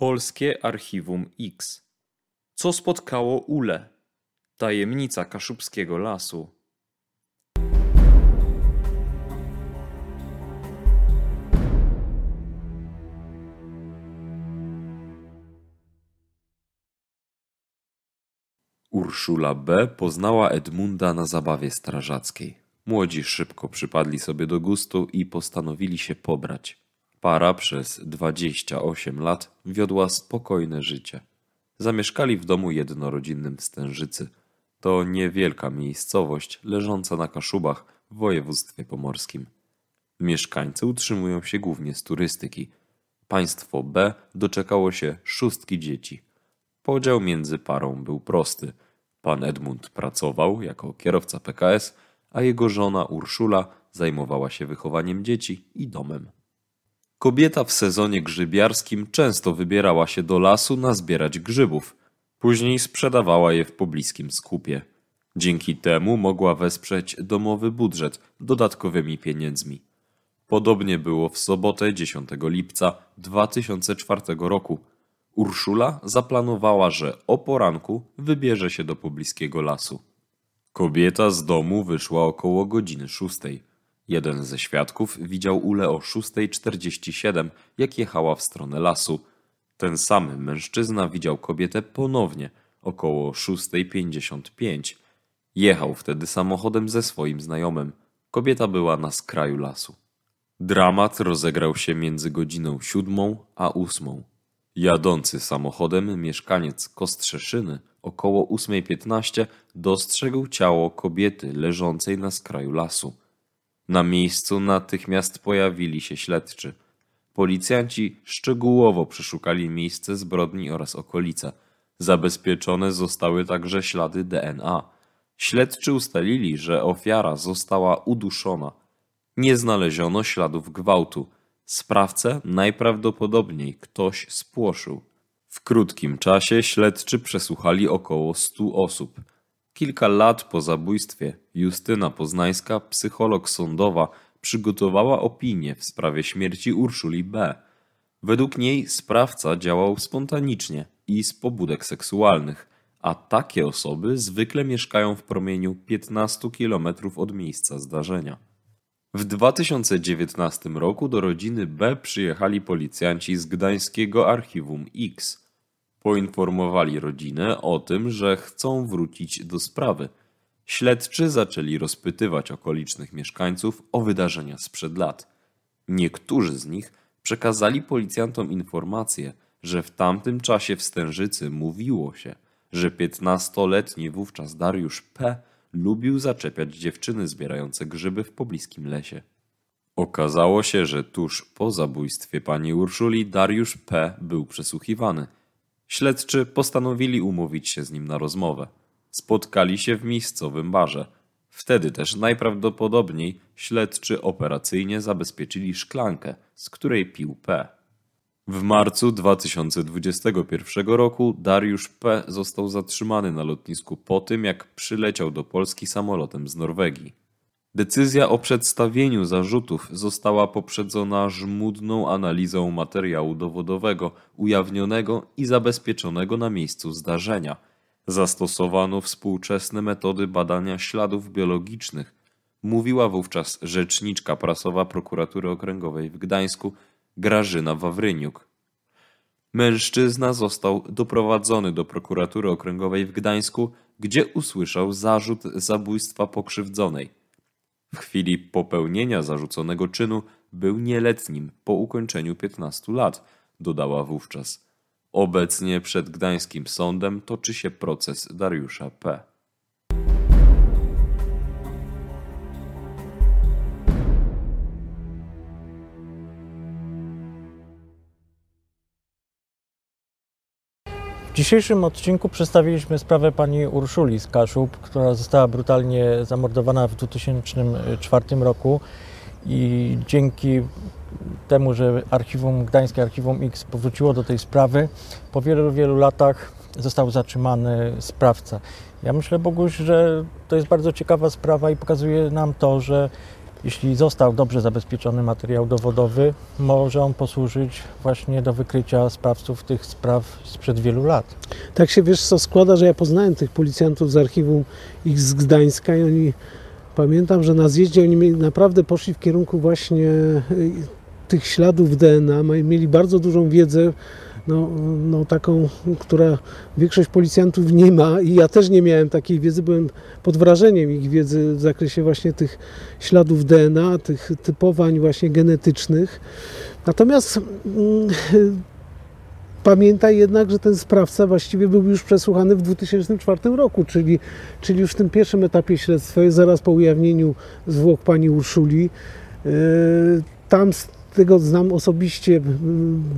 Polskie Archiwum X. Co spotkało Ule? Tajemnica Kaszubskiego Lasu. Urszula B. poznała Edmunda na zabawie strażackiej. Młodzi szybko przypadli sobie do gustu i postanowili się pobrać. Para przez 28 lat wiodła spokojne życie. Zamieszkali w domu jednorodzinnym w Stężycy. To niewielka miejscowość leżąca na Kaszubach w województwie pomorskim. Mieszkańcy utrzymują się głównie z turystyki. Państwo B doczekało się szóstki dzieci. Podział między parą był prosty. Pan Edmund pracował jako kierowca PKS, a jego żona Urszula zajmowała się wychowaniem dzieci i domem. Kobieta w sezonie grzybiarskim często wybierała się do lasu nazbierać grzybów. Później sprzedawała je w pobliskim skupie. Dzięki temu mogła wesprzeć domowy budżet dodatkowymi pieniędzmi. Podobnie było w sobotę 10 lipca 2004 roku. Urszula zaplanowała, że o poranku wybierze się do pobliskiego lasu. Kobieta z domu wyszła około godziny szóstej. Jeden ze świadków widział Ule o 6.47, jak jechała w stronę lasu. Ten sam mężczyzna widział kobietę ponownie około 6.55. Jechał wtedy samochodem ze swoim znajomym. Kobieta była na skraju lasu. Dramat rozegrał się między godziną siódmą a ósmą. Jadący samochodem mieszkaniec Kostrzeszyny około 8.15 dostrzegł ciało kobiety leżącej na skraju lasu. Na miejscu natychmiast pojawili się śledczy. Policjanci szczegółowo przeszukali miejsce zbrodni oraz okolice. Zabezpieczone zostały także ślady DNA. Śledczy ustalili, że ofiara została uduszona. Nie znaleziono śladów gwałtu. Sprawcę najprawdopodobniej ktoś spłoszył. W krótkim czasie śledczy przesłuchali około stu osób. Kilka lat po zabójstwie Justyna Poznańska, psycholog sądowa, przygotowała opinię w sprawie śmierci Urszuli B. Według niej sprawca działał spontanicznie i z pobudek seksualnych, a takie osoby zwykle mieszkają w promieniu 15 km od miejsca zdarzenia. W 2019 roku do rodziny B przyjechali policjanci z gdańskiego archiwum X. Poinformowali rodzinę o tym, że chcą wrócić do sprawy. Śledczy zaczęli rozpytywać okolicznych mieszkańców o wydarzenia sprzed lat. Niektórzy z nich przekazali policjantom informację, że w tamtym czasie w Stężycy mówiło się, że 15-letni wówczas Dariusz P. lubił zaczepiać dziewczyny zbierające grzyby w pobliskim lesie. Okazało się, że tuż po zabójstwie pani Urszuli Dariusz P. był przesłuchiwany – Śledczy postanowili umówić się z nim na rozmowę. Spotkali się w miejscowym barze. Wtedy też najprawdopodobniej śledczy operacyjnie zabezpieczyli szklankę, z której pił P. W marcu 2021 roku Dariusz P. został zatrzymany na lotnisku po tym, jak przyleciał do Polski samolotem z Norwegii. Decyzja o przedstawieniu zarzutów została poprzedzona żmudną analizą materiału dowodowego ujawnionego i zabezpieczonego na miejscu zdarzenia. Zastosowano współczesne metody badania śladów biologicznych, mówiła wówczas rzeczniczka prasowa prokuratury okręgowej w Gdańsku Grażyna Wawryniuk. Mężczyzna został doprowadzony do prokuratury okręgowej w Gdańsku, gdzie usłyszał zarzut zabójstwa pokrzywdzonej. W chwili popełnienia zarzuconego czynu był nieletnim po ukończeniu 15 lat, dodała wówczas. Obecnie przed gdańskim sądem toczy się proces Dariusza P. dzisiejszym odcinku przedstawiliśmy sprawę pani Urszuli z Kaszub, która została brutalnie zamordowana w 2004 roku i dzięki temu, że archiwum, Gdańskie Archiwum X powróciło do tej sprawy, po wielu, wielu latach został zatrzymany sprawca. Ja myślę, Boguś, że to jest bardzo ciekawa sprawa i pokazuje nam to, że jeśli został dobrze zabezpieczony materiał dowodowy, może on posłużyć właśnie do wykrycia sprawców tych spraw sprzed wielu lat. Tak się wiesz co składa, że ja poznałem tych policjantów z archiwum X z Gdańska i oni pamiętam, że na zjeździe oni naprawdę poszli w kierunku właśnie y, tych śladów DNA, mieli bardzo dużą wiedzę, no, no taką, która większość policjantów nie ma i ja też nie miałem takiej wiedzy, byłem pod wrażeniem ich wiedzy w zakresie właśnie tych śladów DNA, tych typowań właśnie genetycznych. Natomiast mm, Pamiętaj jednak, że ten sprawca właściwie był już przesłuchany w 2004 roku, czyli, czyli już w tym pierwszym etapie śledztwa, zaraz po ujawnieniu zwłok pani Urszuli. Yy, Tam tego znam osobiście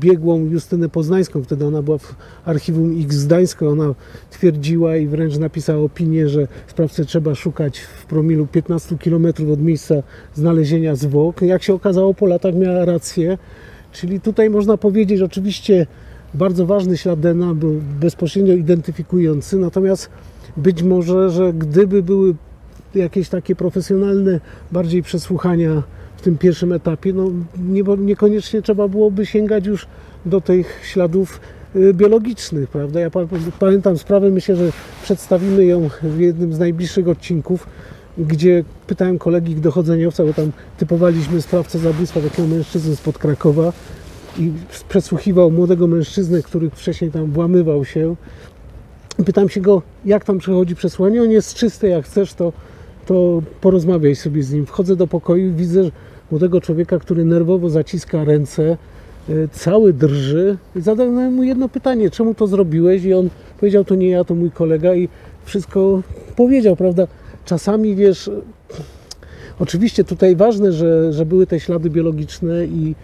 biegłą Justynę Poznańską, wtedy ona była w archiwum X Gdańska, ona twierdziła i wręcz napisała opinię, że sprawcę trzeba szukać w promilu 15 km od miejsca znalezienia zwłok. Jak się okazało po latach miała rację, czyli tutaj można powiedzieć oczywiście bardzo ważny ślad DNA był bezpośrednio identyfikujący, natomiast być może, że gdyby były jakieś takie profesjonalne bardziej przesłuchania tym pierwszym etapie, no nie, niekoniecznie trzeba byłoby sięgać już do tych śladów y, biologicznych, prawda? Ja pa, pamiętam sprawę, myślę, że przedstawimy ją w jednym z najbliższych odcinków, gdzie pytałem kolegi dochodzeniowca, bo tam typowaliśmy sprawcę zabójstwa takiego mężczyzny spod Krakowa, i przesłuchiwał młodego mężczyznę, który wcześniej tam włamywał się. Pytam się go, jak tam przechodzi przesłanie. On jest czysty, jak chcesz, to, to porozmawiaj sobie z nim. Wchodzę do pokoju widzę młodego człowieka, który nerwowo zaciska ręce, y, cały drży. Zadałem mu jedno pytanie, czemu to zrobiłeś? I on powiedział, to nie ja, to mój kolega i wszystko powiedział, prawda? Czasami, wiesz, oczywiście tutaj ważne, że, że były te ślady biologiczne i,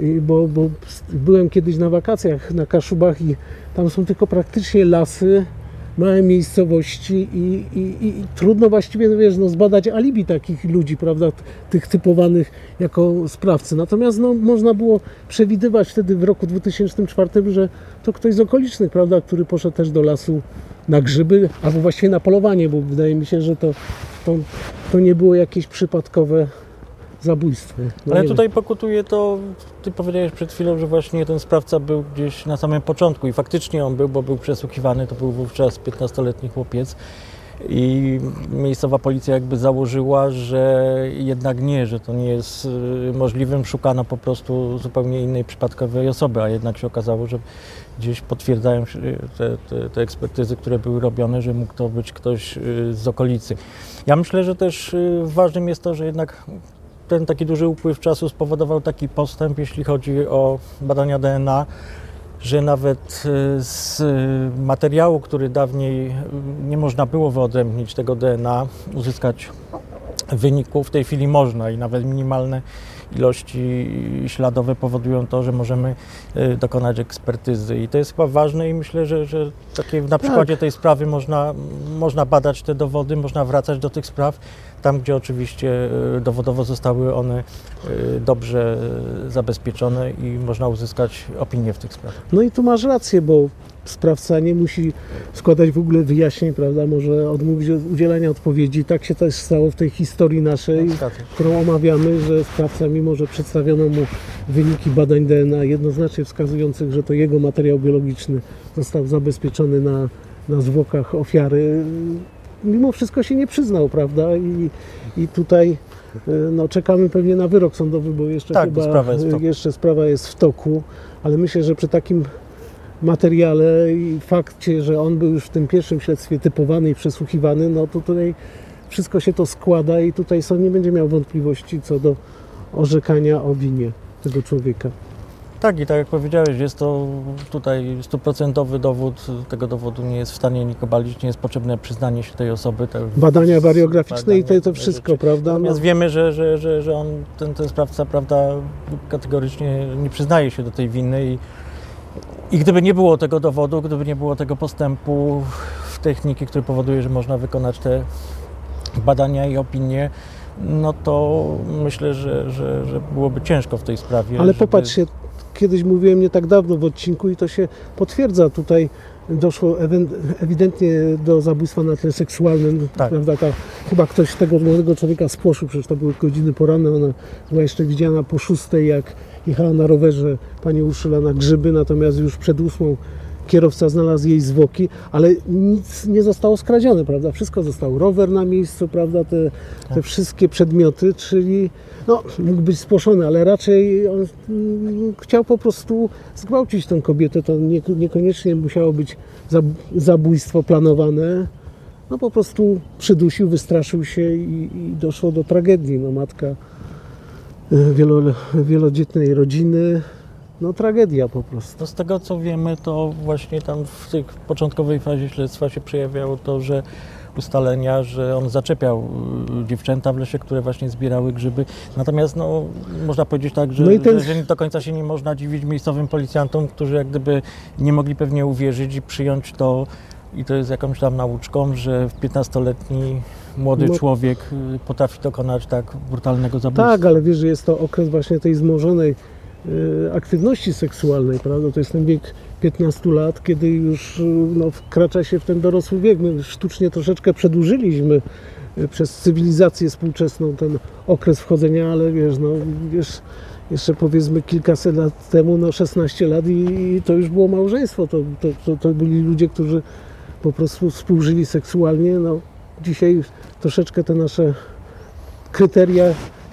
i bo, bo byłem kiedyś na wakacjach na Kaszubach i tam są tylko praktycznie lasy, małe miejscowości i, i, i, trudno właściwie no wiesz, no, zbadać alibi takich ludzi, prawda, tych typowanych jako sprawcy. Natomiast no, można było przewidywać wtedy w roku 2004, że to ktoś z okolicznych, prawda, który poszedł też do lasu na grzyby, albo właściwie na polowanie, bo wydaje mi się, że to, to, to nie było jakieś przypadkowe zabójstwo. No Ale tutaj pokutuje to, ty powiedziałeś przed chwilą, że właśnie ten sprawca był gdzieś na samym początku i faktycznie on był, bo był przesłuchiwany, to był wówczas 15-letni chłopiec i miejscowa policja jakby założyła, że jednak nie, że to nie jest y, możliwym, szukano po prostu zupełnie innej przypadkowej osoby, a jednak się okazało, że gdzieś potwierdzają się te, te, te ekspertyzy, które były robione, że mógł to być ktoś y, z okolicy. Ja myślę, że też y, ważnym jest to, że jednak ten taki duży upływ czasu spowodował taki postęp, jeśli chodzi o badania DNA, że nawet y, z y, materiału, który dawniej y, nie można było wyodrębnić tego DNA, uzyskać wyników, w tej chwili można i nawet minimalne ilości śladowe powodują to, że możemy dokonać ekspertyzy. I to jest chyba ważne i myślę, że, że takie na przykładzie tej sprawy można, można badać te dowody, można wracać do tych spraw, tam gdzie oczywiście y, dowodowo zostały one y, dobrze y, zabezpieczone i można uzyskać opinię w tych sprawach. No i tu masz rację, bo sprawca nie musi składać w ogóle wyjaśnień, prawda? Może odmówić od udzielania odpowiedzi. Tak się też stało w tej historii naszej, którą omawiamy, że sprawca, mimo że przedstawiono mu wyniki badań DNA jednoznacznie wskazujących, że to jego materiał biologiczny został zabezpieczony na, na zwłokach ofiary, mimo wszystko się nie przyznał, prawda? I, i tutaj y, no, czekamy pewnie na wyrok sądowy, bo jeszcze Tak, chyba sprawa jest jeszcze sprawa jest w toku, ale myślę, że przy takim materiale i fakcie, że on był już w tym pierwszym śledztwie typowany i przesłuchiwany, no to tutaj wszystko się to składa i tutaj sąd nie będzie miał wątpliwości co do orzekania o winie tego człowieka. Tak i tak jak powiedziałeś, jest to tutaj stuprocentowy dowód, tego dowodu nie jest w stanie nikt obalić, nie jest potrzebne przyznanie się tej osoby. Tak, Badania wariograficzne i to, to badania wszystko, rzeczy. prawda? No, Natomiast wiemy, że, że, że, że on, ten, ten sprawca, prawda, kategorycznie nie przyznaje się do tej winy i, i gdyby nie było tego dowodu, gdyby nie było tego postępu w techniki, który powoduje, że można wykonać te badania i opinie, no to myślę, że, że, że byłoby ciężko w tej sprawie. ale żeby- popatrz się, kiedyś mówiłem nie tak dawno w odcinku i to się potwierdza. Tutaj doszło ewidentnie do zabójstwa na tle seksualnym. Tak. Prawda? Ta, chyba ktoś tego młodego człowieka spłoszył, przecież to były godziny poranne. Ona była jeszcze widziana po szóstej, jak jechała na rowerze pani Urszula na grzyby, natomiast już przed ósmą kierowca znalazł jej zwłoki, ale nic nie zostało skradzione, prawda? Wszystko zostało. Rower na miejscu, prawda? Te, te wszystkie przedmioty, czyli no, mógł być spłoszony, ale raczej on mm, chciał po prostu zgwałcić tę kobietę. To nie, niekoniecznie musiało być zab, zabójstwo planowane. No po prostu przydusił, wystraszył się i, i doszło do tragedii. No, matka y, wielo, wielodzietnej rodziny, no tragedia po prostu. No z tego co wiemy, to właśnie tam w tej początkowej fazie śledztwa się przejawiało to, że ustalenia, że on zaczepiał y, dziewczęta w lesie, które właśnie zbierały grzyby. Natomiast no, można powiedzieć tak, że, No ten- że, do końca się nie można dziwić miejscowym policjantom, którzy jak gdyby nie mogli pewnie uwierzyć i przyjąć to i to jest jakąś tam nauczką, że 15-letni młody No- człowiek y, potrafi dokonać tak brutalnego zabójstwa. Tak, ale wiesz, że jest to okres właśnie tej wzmożonej e, aktywności seksualnej, prawda? To jest ten wiek 15 lat, kiedy już e, no, wkracza się w ten dorosły wiek. My sztucznie troszeczkę przedłużyliśmy e, przez cywilizację współczesną ten okres wchodzenia, ale wiesz, no wiesz, jeszcze powiedzmy kilkaset lat temu, no 16 lat i, i to już było małżeństwo. To, to, to, to byli ludzie, którzy po prostu współżyli seksualnie. No, dzisiaj troszeczkę te nasze kryteria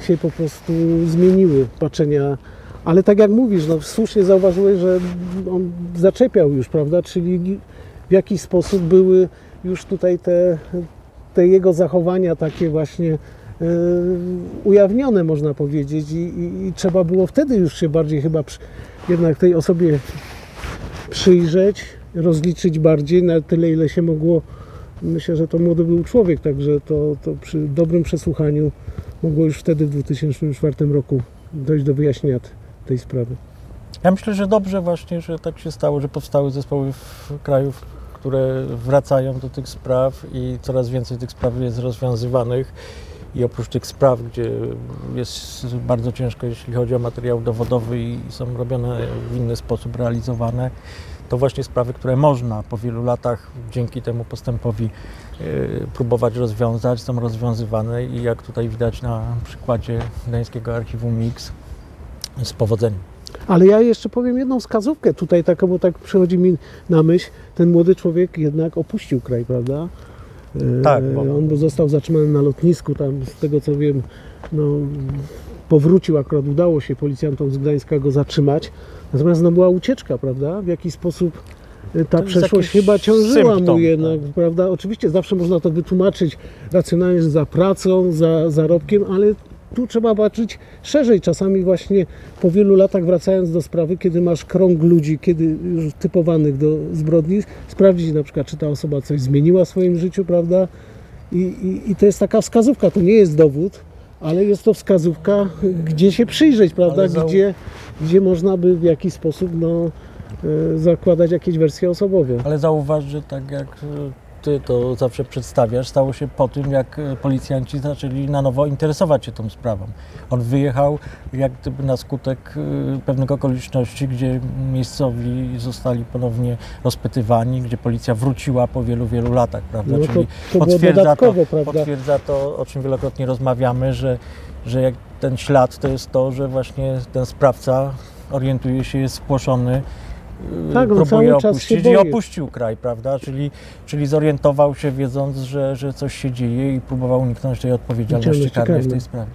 się po prostu zmieniły patrzenia. Ale tak jak mówisz, no słusznie zauważyłeś, że on zaczepiał już, prawda? Czyli w jakiś sposób były już tutaj te, te jego zachowania takie właśnie e, ujawnione, można powiedzieć, i, i, i trzeba było wtedy już się bardziej chyba przy, jednak tej osobie przyjrzeć, rozliczyć bardziej na tyle, ile się mogło. Myślę, że to młody był człowiek, także to, to przy dobrym przesłuchaniu mogło już wtedy w 2004 roku dojść do wyjaśnienia tej sprawy. Ja myślę, że dobrze właśnie, że tak się stało, że powstały zespoły w krajów, które wracają do tych spraw i coraz więcej tych spraw jest rozwiązywanych. I oprócz tych spraw, gdzie jest bardzo ciężko, jeśli chodzi o materiał dowodowy i są robione w inny sposób, realizowane, to właśnie sprawy, które można po wielu latach dzięki temu postępowi e, próbować rozwiązać, są rozwiązywane i jak tutaj widać na przykładzie Gdańskiego Archiwum Mix z powodzeniem. Ale ja jeszcze powiem jedną wskazówkę tutaj, taką, bo tak przychodzi mi na myśl, ten młody człowiek jednak opuścił kraj, prawda? E, Tak, bo- On został zatrzymany na lotnisku, tam z tego co wiem, no, powrócił, akurat udało się policjantom z Gdańska go zatrzymać, natomiast no, była ucieczka, prawda? W jaki sposób e, ta przeszłość chyba ciążyła mu symptom, jednak, tak. prawda? Oczywiście zawsze można to wytłumaczyć racjonalnie, że za pracą, za zarobkiem, ale tu trzeba patrzeć szerzej. Czasami właśnie po wielu latach wracając do sprawy, kiedy masz krąg ludzi, kiedy już typowanych do zbrodni, sprawdzić na przykład, czy ta osoba coś zmieniła w swoim życiu, prawda? I, i, i to jest taka wskazówka, to nie jest dowód, ale jest to wskazówka, gdzie się przyjrzeć, prawda? Zau- Gdzie, gdzie można by w jakiś sposób no, e, zakładać jakieś wersje osobowe. Ale zauważ, że tak jak e, ty to zawsze przedstawiasz, stało się po tym, jak e, policjanci zaczęli na nowo interesować się tą sprawą. On wyjechał jak gdyby na skutek e, pewnych okoliczności, gdzie miejscowi zostali ponownie rozpytywani, gdzie policja wróciła po wielu, wielu latach, prawda? No to, Czyli to potwierdza to, prawda? potwierdza to, o czym wielokrotnie rozmawiamy, że, że jak ten ślad to jest to, że właśnie ten sprawca orientuje się, jest spłoszony, Tak, on próbuje opuścić i opuścił kraj, prawda? Czyli, czyli zorientował się wiedząc, że, że coś się dzieje i próbował uniknąć tej odpowiedzialności karnej w tej sprawie.